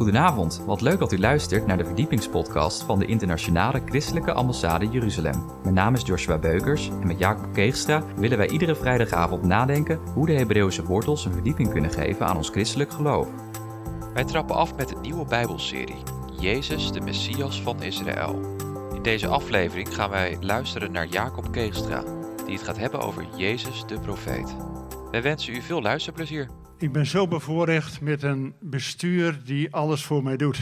Goedenavond, wat leuk dat u luistert naar de verdiepingspodcast van de Internationale Christelijke Ambassade Jeruzalem. Mijn naam is Joshua Beukers en met Jacob Keegstra willen wij iedere vrijdagavond nadenken hoe de Hebreeuwse wortels een verdieping kunnen geven aan ons christelijk geloof. Wij trappen af met een nieuwe Bijbelserie, Jezus, de Messias van Israël. In deze aflevering gaan wij luisteren naar Jacob Keegstra, die het gaat hebben over Jezus de profeet. Wij wensen u veel luisterplezier. Ik ben zo bevoorrecht met een bestuur die alles voor mij doet.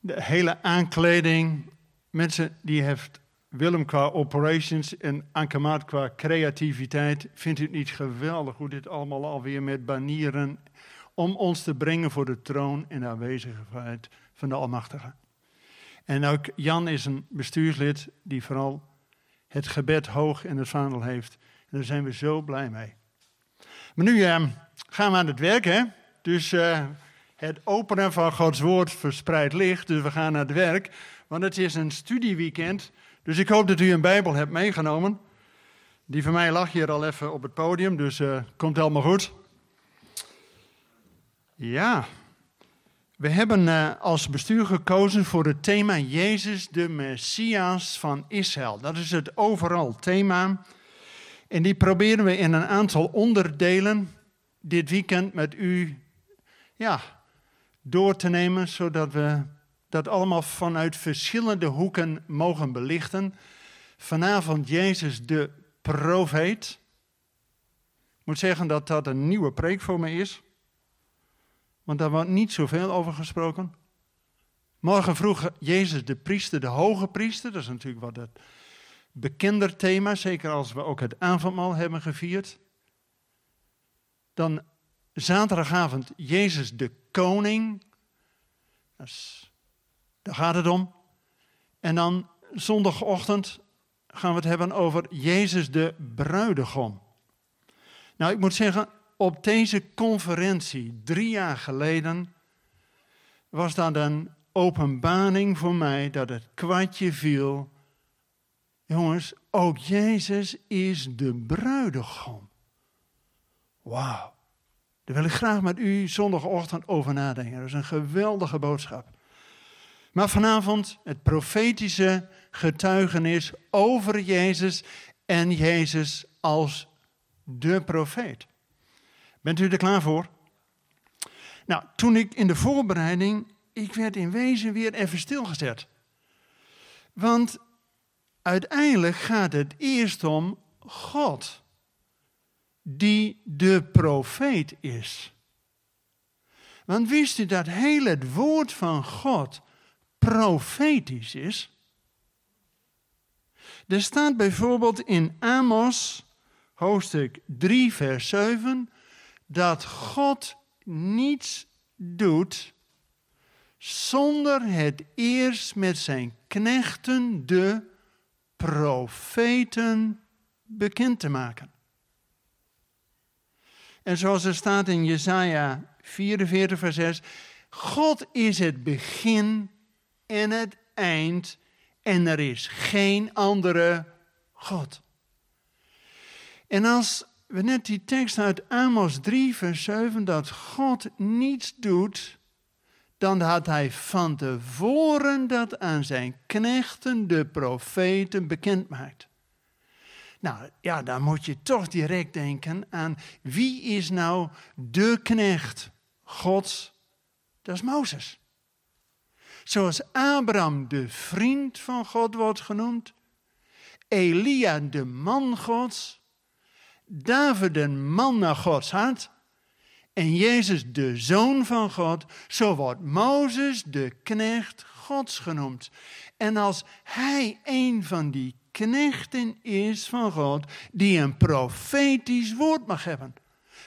De hele aankleding, mensen die heeft Willem qua operations en Ankemaat qua creativiteit. Vindt u het niet geweldig hoe dit allemaal alweer met banieren om ons te brengen voor de troon en de aanwezigheid van de Almachtige. En ook Jan is een bestuurslid die vooral het gebed hoog in het vaandel heeft. Daar zijn we zo blij mee. Maar nu uh, gaan we aan het werk, hè? Dus uh, het openen van Gods woord verspreidt licht. Dus we gaan naar het werk. Want het is een studieweekend. Dus ik hoop dat u een Bijbel hebt meegenomen. Die van mij lag hier al even op het podium, dus uh, komt helemaal goed. Ja, we hebben uh, als bestuur gekozen voor het thema Jezus, de Messias van Israël. Dat is het overal thema. En die proberen we in een aantal onderdelen dit weekend met u ja, door te nemen, zodat we dat allemaal vanuit verschillende hoeken mogen belichten. Vanavond Jezus de profeet. Ik moet zeggen dat dat een nieuwe preek voor me is. Want daar wordt niet zoveel over gesproken. Morgen vroeg Jezus de priester, de hoge priester. Dat is natuurlijk wat het bekender thema, zeker als we ook het avondmaal hebben gevierd. Dan zaterdagavond Jezus de koning. daar gaat het om. En dan zondagochtend gaan we het hebben over Jezus de bruidegom. Nou, ik moet zeggen, op deze conferentie drie jaar geleden was dat een openbaring voor mij dat het kwartje viel Jongens, ook Jezus is de bruidegom. Wauw. Daar wil ik graag met u zondagochtend over nadenken. Dat is een geweldige boodschap. Maar vanavond het profetische getuigenis over Jezus en Jezus als de profeet. Bent u er klaar voor? Nou, toen ik in de voorbereiding, ik werd in wezen weer even stilgezet. Want uiteindelijk gaat het eerst om God, die de profeet is. Want wist u dat heel het woord van God profetisch is? Er staat bijvoorbeeld in Amos, hoofdstuk 3, vers 7, dat God niets doet zonder het eerst met zijn knechten de profeten bekend te maken. En zoals er staat in Jesaja 44, vers 6, God is het begin en het eind en er is geen andere God. En als we net die tekst uit Amos 3, vers 7, dat God niets doet dan had hij van tevoren dat aan zijn knechten, de profeten, bekend maakt. Nou ja, dan moet je toch direct denken aan wie is nou de knecht Gods? Dat is Mozes. Zoals Abraham de vriend van God wordt genoemd, Elia de man Gods, David een man naar Gods hart, en Jezus de Zoon van God, zo wordt Mozes de knecht Gods genoemd. En als hij een van die knechten is van God, die een profetisch woord mag hebben,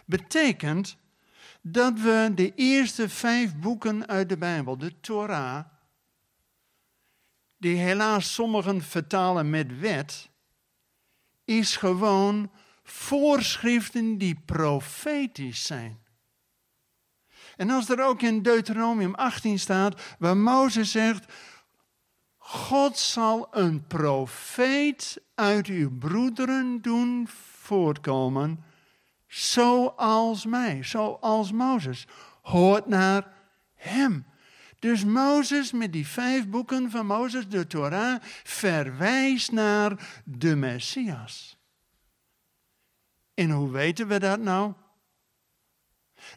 betekent dat we de eerste vijf boeken uit de Bijbel, de Torah, die helaas sommigen vertalen met wet, is gewoon voorschriften die profetisch zijn. En als er ook in Deuteronomium 18 staat, waar Mozes zegt, God zal een profeet uit uw broederen doen voortkomen, zoals mij, zoals Mozes. Hoort naar hem. Dus Mozes met die vijf boeken van Mozes, de Torah, verwijst naar de Messias. En hoe weten we dat nou?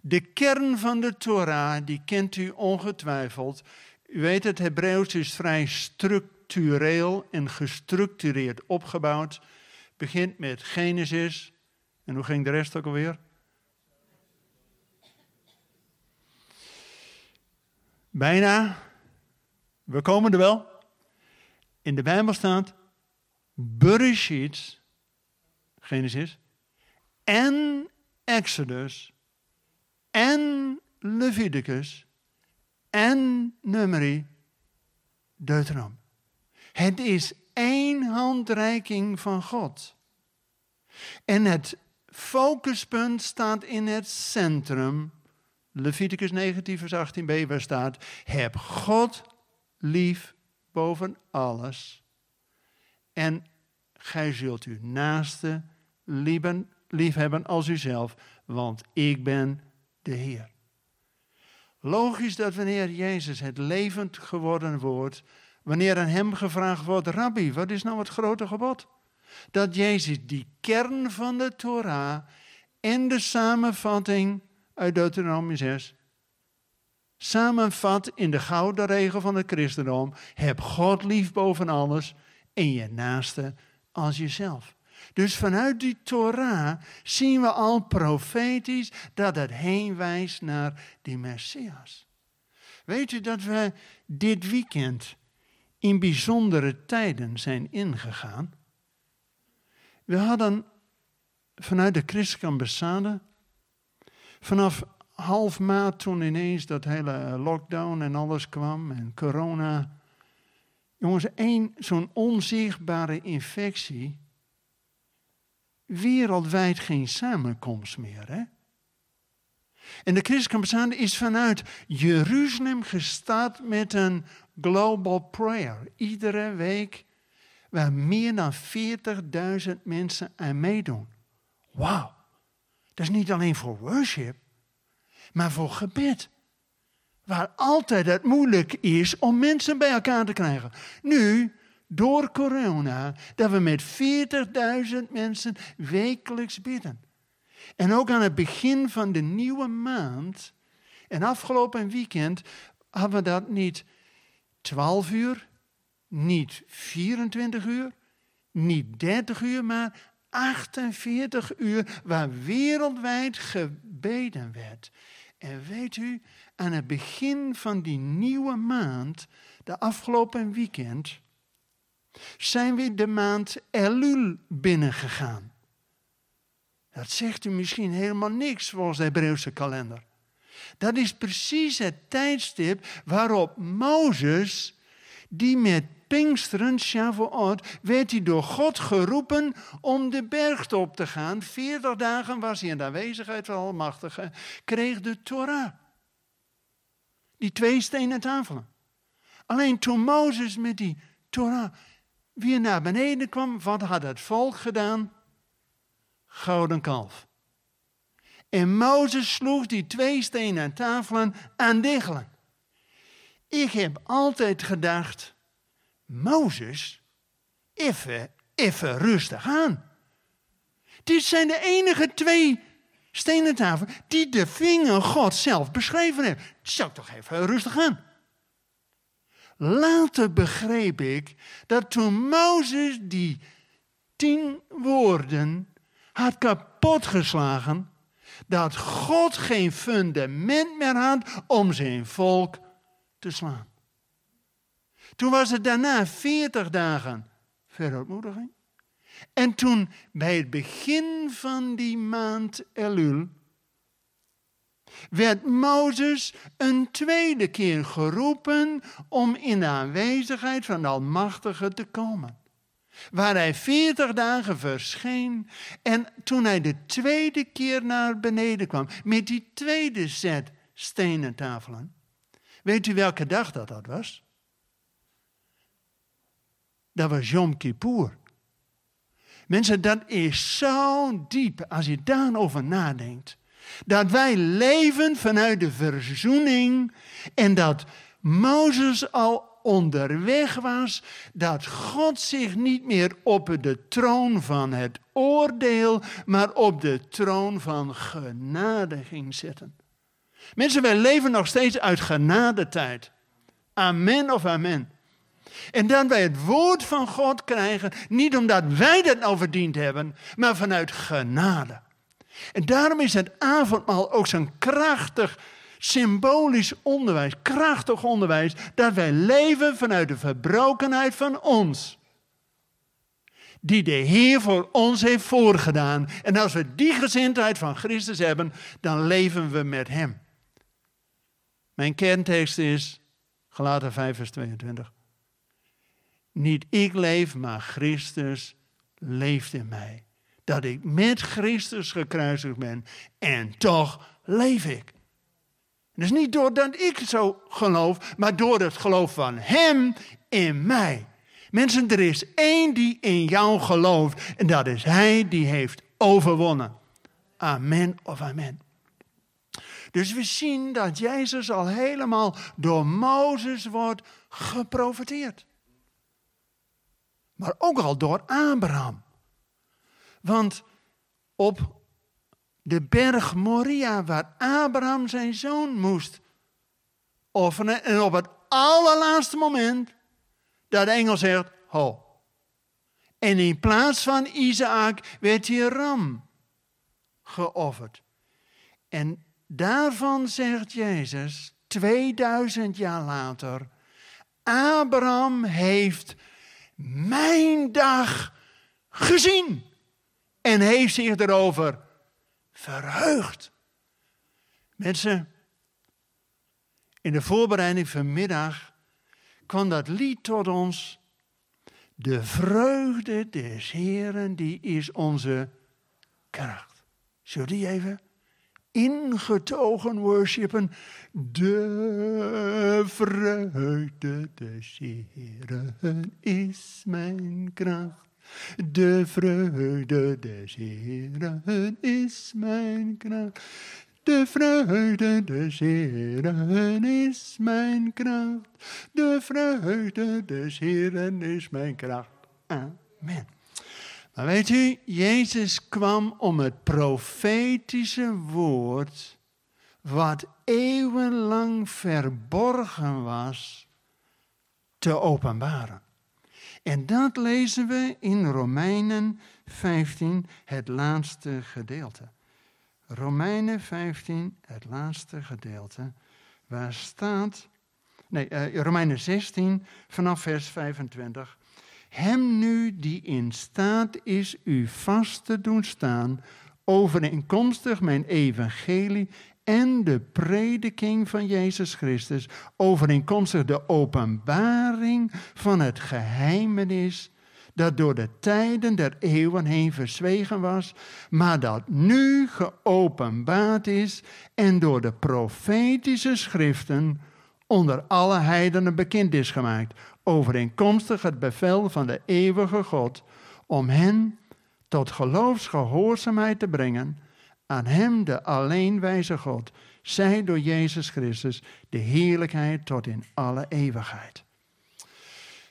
De kern van de Torah, die kent u ongetwijfeld. U weet, het Hebreeuws is vrij structureel en gestructureerd opgebouwd. Begint met Genesis. En hoe ging de rest ook alweer? Bijna. We komen er wel. In de Bijbel staat Bereshit, Genesis, en Exodus, en Leviticus, en Numeri, Deuteronom. Het is één handreiking van God. En het focuspunt staat in het centrum Leviticus 19, vers 18b, waar staat: Heb God lief boven alles. En gij zult uw naaste liefhebben als uzelf, want ik ben de Heer. Logisch dat wanneer Jezus het levend geworden wordt, wanneer aan hem gevraagd wordt, Rabbi, wat is nou het grote gebod? Dat Jezus die kern van de Torah en de samenvatting uit Deuteronomie 6 samenvat in de gouden regel van het christendom: heb God lief boven alles en je naaste als jezelf. Dus vanuit die Torah zien we al profetisch dat het heen wijst naar die Messias. Weet u dat we dit weekend in bijzondere tijden zijn ingegaan? We hadden vanuit de christelijke ambassade Vanaf half maart toen ineens dat hele lockdown en alles kwam en corona. Jongens, één zo'n onzichtbare infectie. Wereldwijd geen samenkomst meer, hè? En de christelijke is vanuit Jeruzalem gestart met een global prayer. Iedere week waar meer dan 40.000 mensen aan meedoen. Wauw. Dat is niet alleen voor worship, maar voor gebed. Waar altijd het moeilijk is om mensen bij elkaar te krijgen. Nu, door corona, dat we met 40.000 mensen wekelijks bidden. En ook aan het begin van de nieuwe maand, en afgelopen weekend, hadden we dat niet 12 uur, niet 24 uur, niet 30 uur, maar 48 uur waar wereldwijd gebeden werd. En weet u, aan het begin van die nieuwe maand, de afgelopen weekend, zijn we de maand Elul binnengegaan. Dat zegt u misschien helemaal niks volgens de Hebreeuwse kalender. Dat is precies het tijdstip waarop Mozes, die met Pinksteren, Shavuot, werd hij door God geroepen om de berg op te gaan. Veertig dagen was hij in de aanwezigheid van Almachtige, kreeg de Torah. Die twee stenen tafelen. Alleen toen Mozes met die Torah weer naar beneden kwam, wat had het volk gedaan? Gouden kalf. En Mozes sloeg die twee stenen tafelen aan diggelen. Ik heb altijd gedacht, Mozes, even, even rustig aan. Dit zijn de enige twee stenen tafelen die de vinger God zelf beschreven heeft. Zou toch even rustig aan. Later begreep ik dat toen Mozes die tien woorden had kapotgeslagen, dat God geen fundament meer had om zijn volk te slaan. Toen was het daarna 40 dagen verootmoediging. En toen bij het begin van die maand Elul werd Mozes een tweede keer geroepen om in de aanwezigheid van de Almachtige te komen. Waar hij 40 dagen verscheen en toen hij de tweede keer naar beneden kwam met die tweede set stenen tafelen. Weet u welke dag dat, dat was? dat was Yom Kippur. Mensen, dat is zo diep als je daarover nadenkt. Dat wij leven vanuit de verzoening en dat Mozes al onderweg was, dat God zich niet meer op de troon van het oordeel, maar op de troon van genade ging zetten. Mensen, wij leven nog steeds uit genadetijd. Amen of amen. En dat wij het woord van God krijgen, niet omdat wij dat nou verdiend hebben, maar vanuit genade. En daarom is het avondmaal ook zo'n krachtig symbolisch onderwijs, krachtig onderwijs, dat wij leven vanuit de verbrokenheid van ons. Die de Heer voor ons heeft voorgedaan. En als we die gezindheid van Christus hebben, dan leven we met Hem. Mijn kerntekst is Galaten 5, vers 22. Niet ik leef, maar Christus leeft in mij. Dat ik met Christus gekruisigd ben en toch leef ik. Dus niet doordat ik zo geloof, maar door het geloof van Hem in mij. Mensen, er is één die in jou gelooft en dat is Hij die heeft overwonnen. Amen of amen. Dus we zien dat Jezus al helemaal door Mozes wordt geprofiteerd. Maar ook al door Abraham. Want op de berg Moria, waar Abraham zijn zoon moest offeren. En op het allerlaatste moment, dat de engel zegt, ho. En in plaats van Isaac werd hier ram geofferd. En daarvan zegt Jezus, 2000 jaar later, Abraham heeft mijn dag gezien en heeft zich erover verheugd. Mensen, in de voorbereiding vanmiddag kwam dat lied tot ons. De vreugde des Heren, die is onze kracht. Zullen die even ingetogen worshipen? De vreugde des Heren is mijn kracht. De vreugde des Heren is mijn kracht. De vreugde des Heren is mijn kracht. De vreugde des Heren is mijn kracht. Amen. Maar weet u, Jezus kwam om het profetische woord, wat eeuwenlang verborgen was, te openbaren. En dat lezen we in Romeinen 15, het laatste gedeelte. Romeinen 15, het laatste gedeelte, waar staat, nee, uh, Romeinen 16, vanaf vers 25. Hem nu die in staat is u vast te doen staan, overeenkomstig mijn evangelie en de prediking van Jezus Christus, overeenkomstig de openbaring van het geheimenis dat door de tijden der eeuwen heen verzwegen was, maar dat nu geopenbaard is en door de profetische schriften onder alle heidenen bekend is gemaakt, overeenkomstig het bevel van de eeuwige God, om hen tot geloofsgehoorzaamheid te brengen aan Hem, de alleenwijze God, zij door Jezus Christus de heerlijkheid tot in alle eeuwigheid.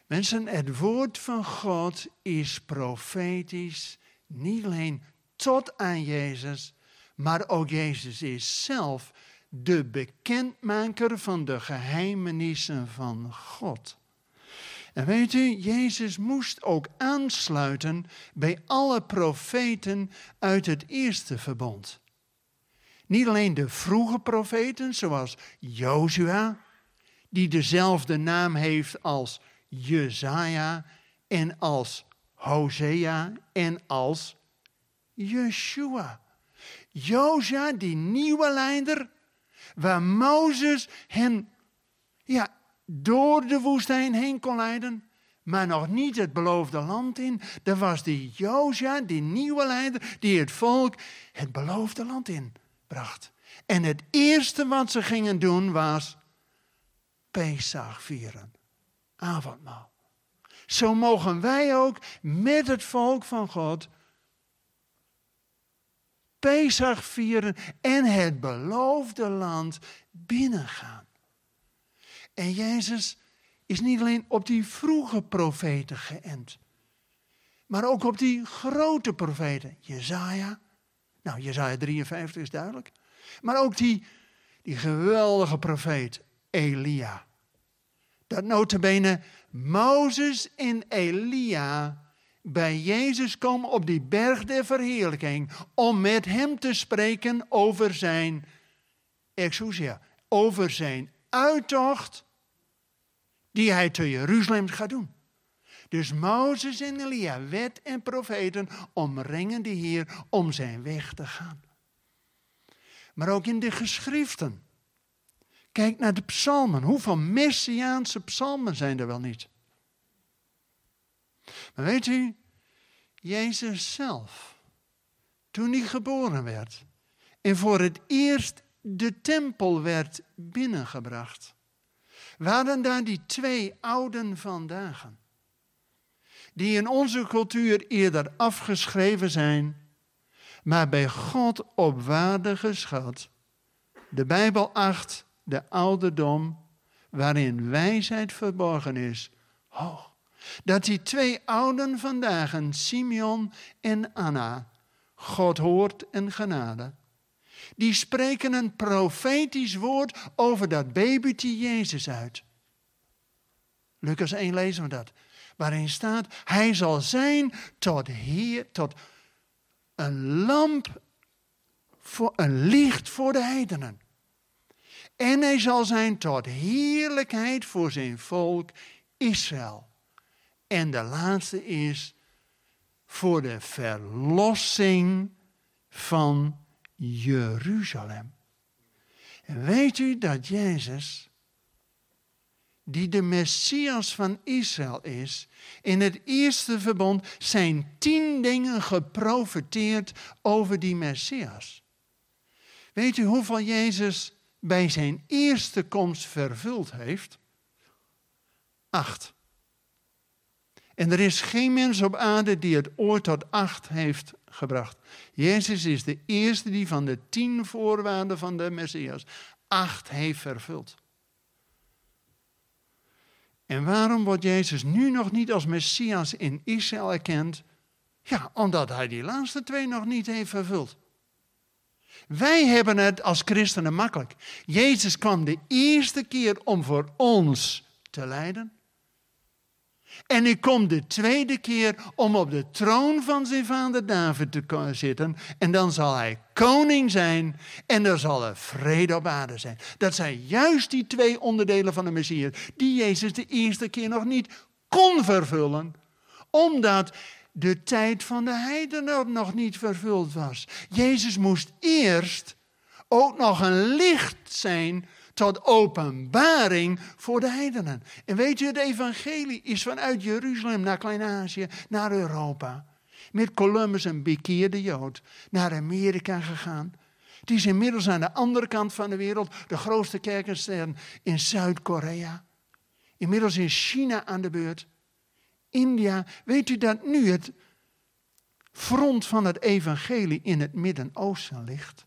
Mensen, het woord van God is profetisch, niet alleen tot aan Jezus, maar ook Jezus is zelf de bekendmaker van de geheimenissen van God. Weet u, Jezus moest ook aansluiten bij alle profeten uit het eerste verbond. Niet alleen de vroege profeten, zoals Jozua, die dezelfde naam heeft als Jezaja en als Hosea en als Yeshua. Jozua, die nieuwe leider, waar Mozes hen ja, door de woestijn heen kon leiden, maar nog niet het beloofde land in. Er was die Jozja, die nieuwe leider, die het volk het beloofde land in bracht. En het eerste wat ze gingen doen was Pesach vieren, avondmaal. Zo mogen wij ook met het volk van God Pesach vieren en het beloofde land binnengaan. En Jezus is niet alleen op die vroege profeten geënt, maar ook op die grote profeten. Jezaja, nou Jezaja 53 is duidelijk, maar ook die, die geweldige profeet Elia. Dat notabene Mozes en Elia bij Jezus komen op die berg der verheerlijking om met hem te spreken over zijn exousia, over zijn uittocht die hij te Jeruzalem gaat doen. Dus Mozes en Elia, wet en profeten, omringen de Heer om zijn weg te gaan. Maar ook in de geschriften. Kijk naar de psalmen. Hoeveel messiaanse psalmen zijn er wel niet? Maar weet u, Jezus zelf, toen hij geboren werd en voor het eerst de tempel werd binnengebracht, waren daar die twee ouden vandaag, die in onze cultuur eerder afgeschreven zijn, maar bij God op waarde geschat. De Bijbel acht de ouderdom waarin wijsheid verborgen is, hoog. Dat die twee ouden vandaag, Simeon en Anna, God hoort en genade, die spreken een profetisch woord over dat babytje Jezus uit. Lucas 1 lezen we dat. Waarin staat, hij zal zijn tot hier, tot een lamp, voor, een licht voor de heidenen. En hij zal zijn tot heerlijkheid voor zijn volk Israël. En de laatste is voor de verlossing van Jeruzalem. En weet u dat Jezus, die de Messias van Israël is, in het eerste verbond zijn tien dingen geprofeteerd over die Messias. Weet u hoeveel Jezus bij zijn eerste komst vervuld heeft? Acht. En er is geen mens op aarde die het ooit tot acht heeft gebracht. Jezus is de eerste die van de tien voorwaarden van de Messias acht heeft vervuld. En waarom wordt Jezus nu nog niet als Messias in Israël erkend? Ja, omdat hij die laatste twee nog niet heeft vervuld. Wij hebben het als christenen makkelijk. Jezus kwam de eerste keer om voor ons te lijden. En ik kom de tweede keer om op de troon van zijn vader David te zitten. En dan zal hij koning zijn en er zal er vrede op aarde zijn. Dat zijn juist die twee onderdelen van de Messias die Jezus de eerste keer nog niet kon vervullen. Omdat de tijd van de heidenen nog niet vervuld was. Jezus moest eerst ook nog een licht zijn tot openbaring voor de heidenen. En weet je, het evangelie is vanuit Jeruzalem naar Klein-Azië, naar Europa. Met Columbus, een bekeerde Jood, naar Amerika gegaan. Het is inmiddels aan de andere kant van de wereld de grootste kerkenstern in Zuid-Korea. Inmiddels is China aan de beurt. India. Weet u dat nu het front van het evangelie in het Midden-Oosten ligt?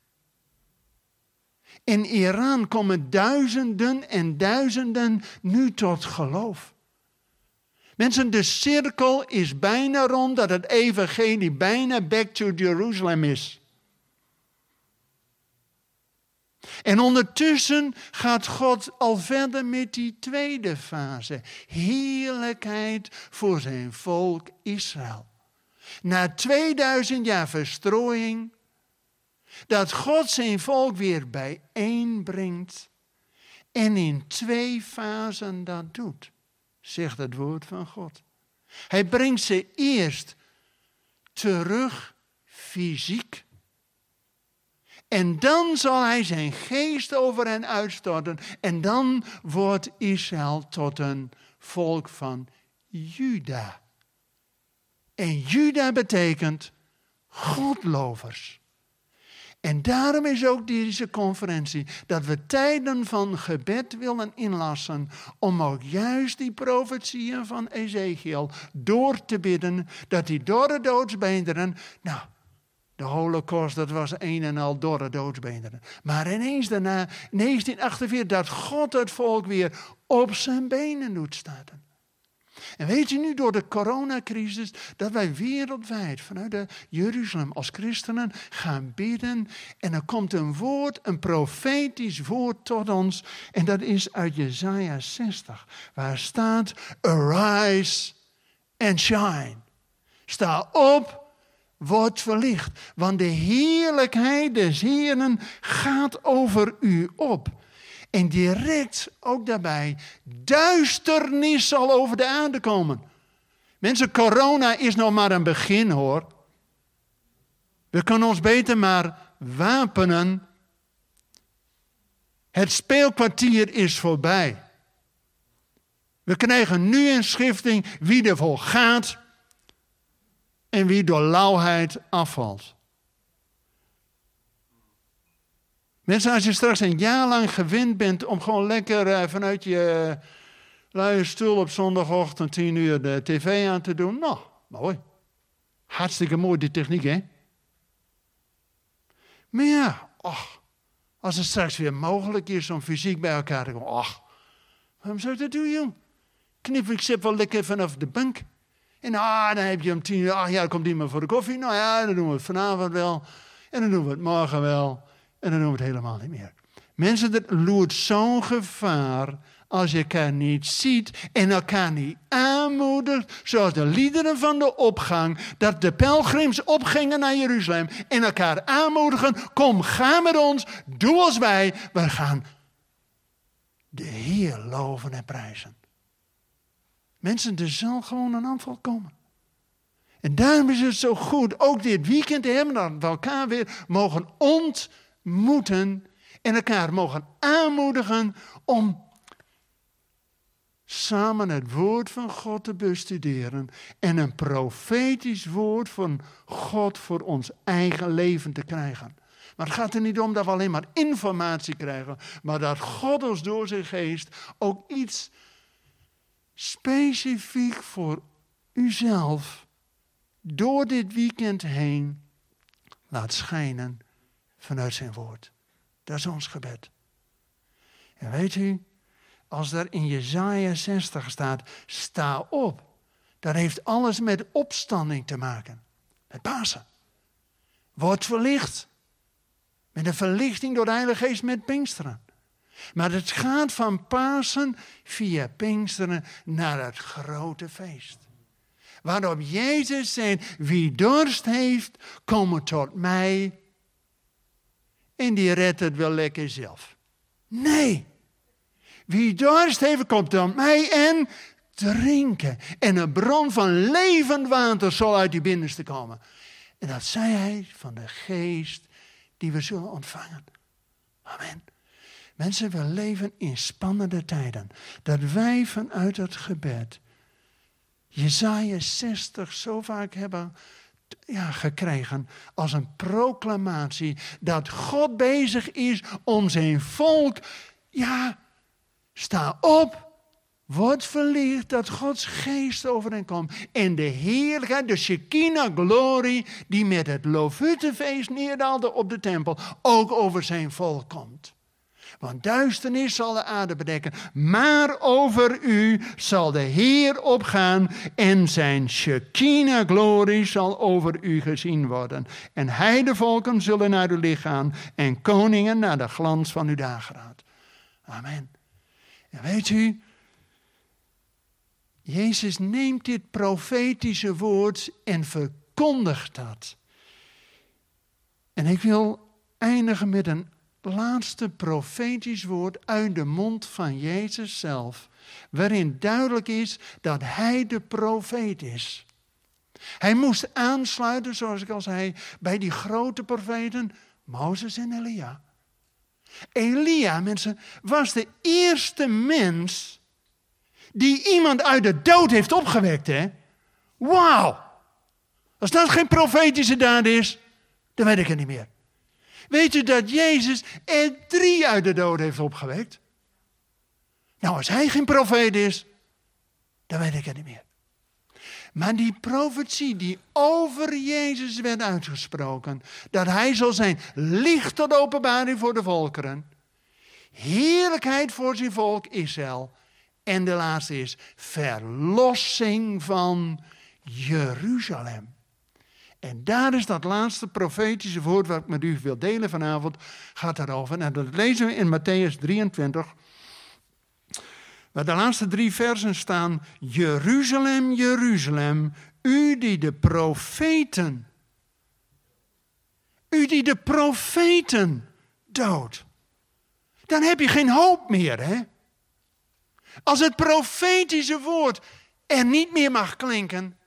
In Iran komen duizenden en duizenden nu tot geloof. Mensen, de cirkel is bijna rond dat het evangelie bijna back to Jerusalem is. En ondertussen gaat God al verder met die tweede fase. Heerlijkheid voor zijn volk Israël. Na 2000 jaar verstrooiing dat God zijn volk weer bijeenbrengt en in twee fasen dat doet, zegt het woord van God. Hij brengt ze eerst terug fysiek. En dan zal hij zijn geest over hen uitstorten. En dan wordt Israël tot een volk van Juda. En Juda betekent Godlovers. En daarom is ook deze conferentie dat we tijden van gebed willen inlassen om ook juist die profetieën van Ezekiel door te bidden, dat die door de doodsbeenderen, nou, De holocaust, dat was een en al dorre doodsbeenderen. Maar ineens daarna, 1948, dat God het volk weer op zijn benen doet staan. En weet je nu door de coronacrisis dat wij wereldwijd vanuit de Jeruzalem als christenen gaan bidden. En er komt een woord, een profetisch woord tot ons. En dat is uit Jesaja 60, waar staat: Arise and shine. Sta op, word verlicht. Want de heerlijkheid des Heeren gaat over u op. En direct ook daarbij, duisternis zal over de aarde komen. Mensen, corona is nog maar een begin hoor. We kunnen ons beter maar wapenen. Het speelkwartier is voorbij. We krijgen nu een schifting wie ervoor gaat en wie door lauwheid afvalt. Mensen, als je straks een jaar lang gewend bent om gewoon lekker uh, vanuit je uh, luie stoel op zondagochtend tien uur de tv aan te doen. Nou, mooi. Hartstikke mooi, die techniek, hè? Maar ja, als het straks weer mogelijk is om fysiek bij elkaar te komen. Och, waarom zou je dat doen, jong? Knip ik zit wel lekker vanaf de bank. En ah, dan heb je om tien uur, ach ja, komt iemand voor de koffie. Nou ja, dan doen we het vanavond wel. En dan doen we het morgen wel. En dan doen we het helemaal niet meer. Mensen, dat loert zo'n gevaar als je elkaar niet ziet en elkaar niet aanmoedigt, zoals de liederen van de opgang, dat de pelgrims opgingen naar Jeruzalem en elkaar aanmoedigen, kom, ga met ons, doe als wij, we gaan de Heer loven en prijzen. Mensen, er zal gewoon een aanval komen. En daarom is het zo goed, ook dit weekend hebben, we elkaar weer mogen ont moeten en elkaar mogen aanmoedigen om samen het woord van God te bestuderen en een profetisch woord van God voor ons eigen leven te krijgen. Maar het gaat er niet om dat we alleen maar informatie krijgen, maar dat God ons door zijn geest ook iets specifiek voor uzelf door dit weekend heen laat schijnen vanuit zijn woord. Dat is ons gebed. En weet u, als er in Jezaja 60 staat, sta op. Dat heeft alles met opstanding te maken. Met Pasen. Wordt verlicht. Met een verlichting door de Heilige Geest met Pinksteren. Maar het gaat van Pasen via Pinksteren naar het grote feest. Waarop Jezus zei, wie dorst heeft, kom tot mij en die redt het wel lekker zelf. Nee. Wie dorst heeft, komt tot mij en drinken. En een bron van levend water zal uit die binnenste komen. En dat zei hij van de geest die we zullen ontvangen. Amen. Mensen, we leven in spannende tijden. Dat wij vanuit het gebed Jezaja 60 zo vaak hebben ja, gekregen als een proclamatie dat God bezig is om zijn volk, ja, sta op, word verlicht dat Gods geest over hen komt. En de heerlijkheid, de Shekinah glorie die met het Lofuttefeest neerdaalde op de tempel, ook over zijn volk komt. Want duisternis zal de aarde bedekken. Maar over u zal de Heer opgaan en zijn Shekinah glorie zal over u gezien worden. En heidevolken zullen naar uw licht gaan en koningen naar de glans van uw dageraad. Amen. En weet u, Jezus neemt dit profetische woord en verkondigt dat. En ik wil eindigen met een laatste profetisch woord uit de mond van Jezus zelf, waarin duidelijk is dat Hij de profeet is. Hij moest aansluiten, zoals ik al zei, bij die grote profeten, Mozes en Elia. Elia, mensen, was de eerste mens die iemand uit de dood heeft opgewekt, hè? Wauw! Als dat geen profetische daad is, dan weet ik het niet meer. Weet je dat Jezus er drie uit de dood heeft opgewekt? Nou, als hij geen profeet is, dan weet ik het niet meer. Maar die profetie die over Jezus werd uitgesproken, dat hij zal zijn licht tot openbaring voor de volkeren, heerlijkheid voor zijn volk Israël. En de laatste is verlossing van Jeruzalem. En daar is dat laatste profetische woord wat ik met u wil delen vanavond, gaat daarover. En dat lezen we in Matthäus 23. Waar de laatste drie versen staan: Jeruzalem, Jeruzalem, u die de profeten, u die de profeten doodt. Dan heb je geen hoop meer, hè? Als het profetische woord er niet meer mag klinken,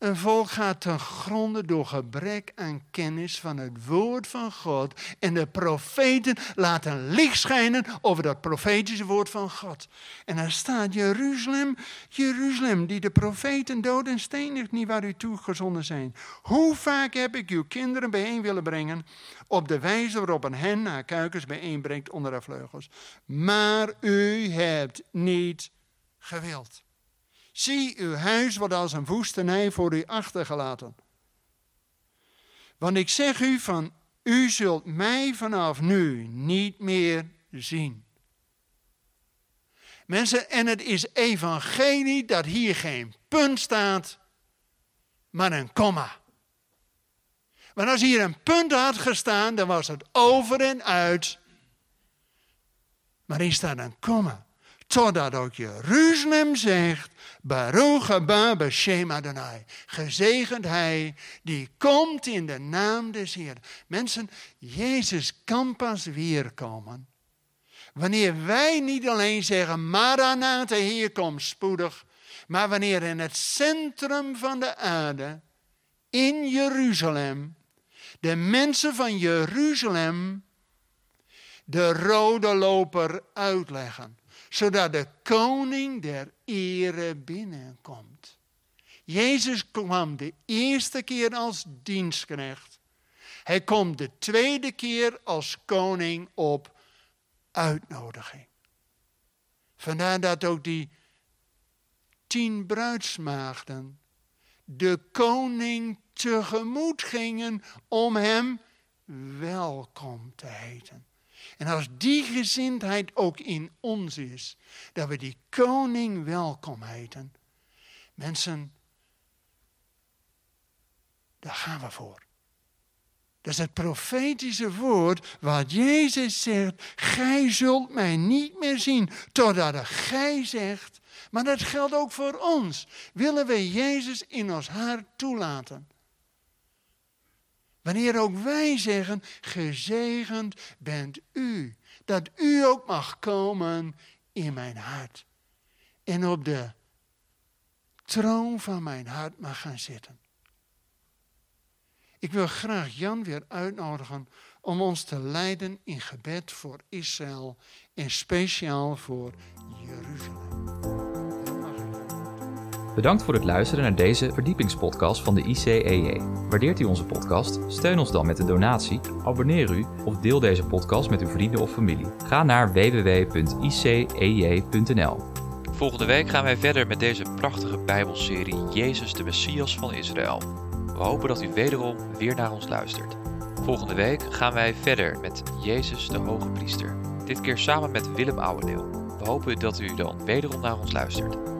een volk gaat ten gronde door gebrek aan kennis van het woord van God. En de profeten laten licht schijnen over dat profetische woord van God. En daar staat Jeruzalem, Jeruzalem, die de profeten dood en stenigt niet waar u toe gezonden zijn. Hoe vaak heb ik uw kinderen bijeen willen brengen op de wijze waarop een hen haar kuikens bijeenbrengt onder haar vleugels. Maar u hebt niet gewild. Zie, uw huis wordt als een woestenij voor u achtergelaten. Want ik zeg u van, u zult mij vanaf nu niet meer zien. Mensen, en het is evangelie dat hier geen punt staat, maar een komma. Want als hier een punt had gestaan, dan was het over en uit. Maar hier staat een komma. Totdat ook Jeruzalem zegt, Baruch haba b'shem Adonai. Gezegend hij die komt in de naam des Heer. Mensen, Jezus kan pas weerkomen. Wanneer wij niet alleen zeggen, Maranatha, hier komt spoedig. Maar wanneer in het centrum van de aarde, in Jeruzalem, de mensen van Jeruzalem de rode loper uitleggen zodat de koning der ere binnenkomt. Jezus kwam de eerste keer als dienstknecht. Hij komt de tweede keer als koning op uitnodiging. Vandaar dat ook die tien bruidsmaagden de koning tegemoet gingen om hem welkom te heten. En als die gezindheid ook in ons is, dat we die koning welkom heten. Mensen, daar gaan we voor. Dat is het profetische woord wat Jezus zegt, gij zult mij niet meer zien totdat gij zegt, maar dat geldt ook voor ons. Willen we Jezus in ons hart toelaten? Wanneer ook wij zeggen, gezegend bent u. Dat u ook mag komen in mijn hart. En op de troon van mijn hart mag gaan zitten. Ik wil graag Jan weer uitnodigen om ons te leiden in gebed voor Israël en speciaal voor Jeruzalem. Bedankt voor het luisteren naar deze verdiepingspodcast van de ICEJ. Waardeert u onze podcast? Steun ons dan met een donatie, abonneer u of deel deze podcast met uw vrienden of familie. Ga naar www.icej.nl. Volgende week gaan wij verder met deze prachtige Bijbelserie Jezus de Messias van Israël. We hopen dat u wederom weer naar ons luistert. Volgende week gaan wij verder met Jezus de Hoge Priester. Dit keer samen met Willem Ouwendeel. We hopen dat u dan wederom naar ons luistert.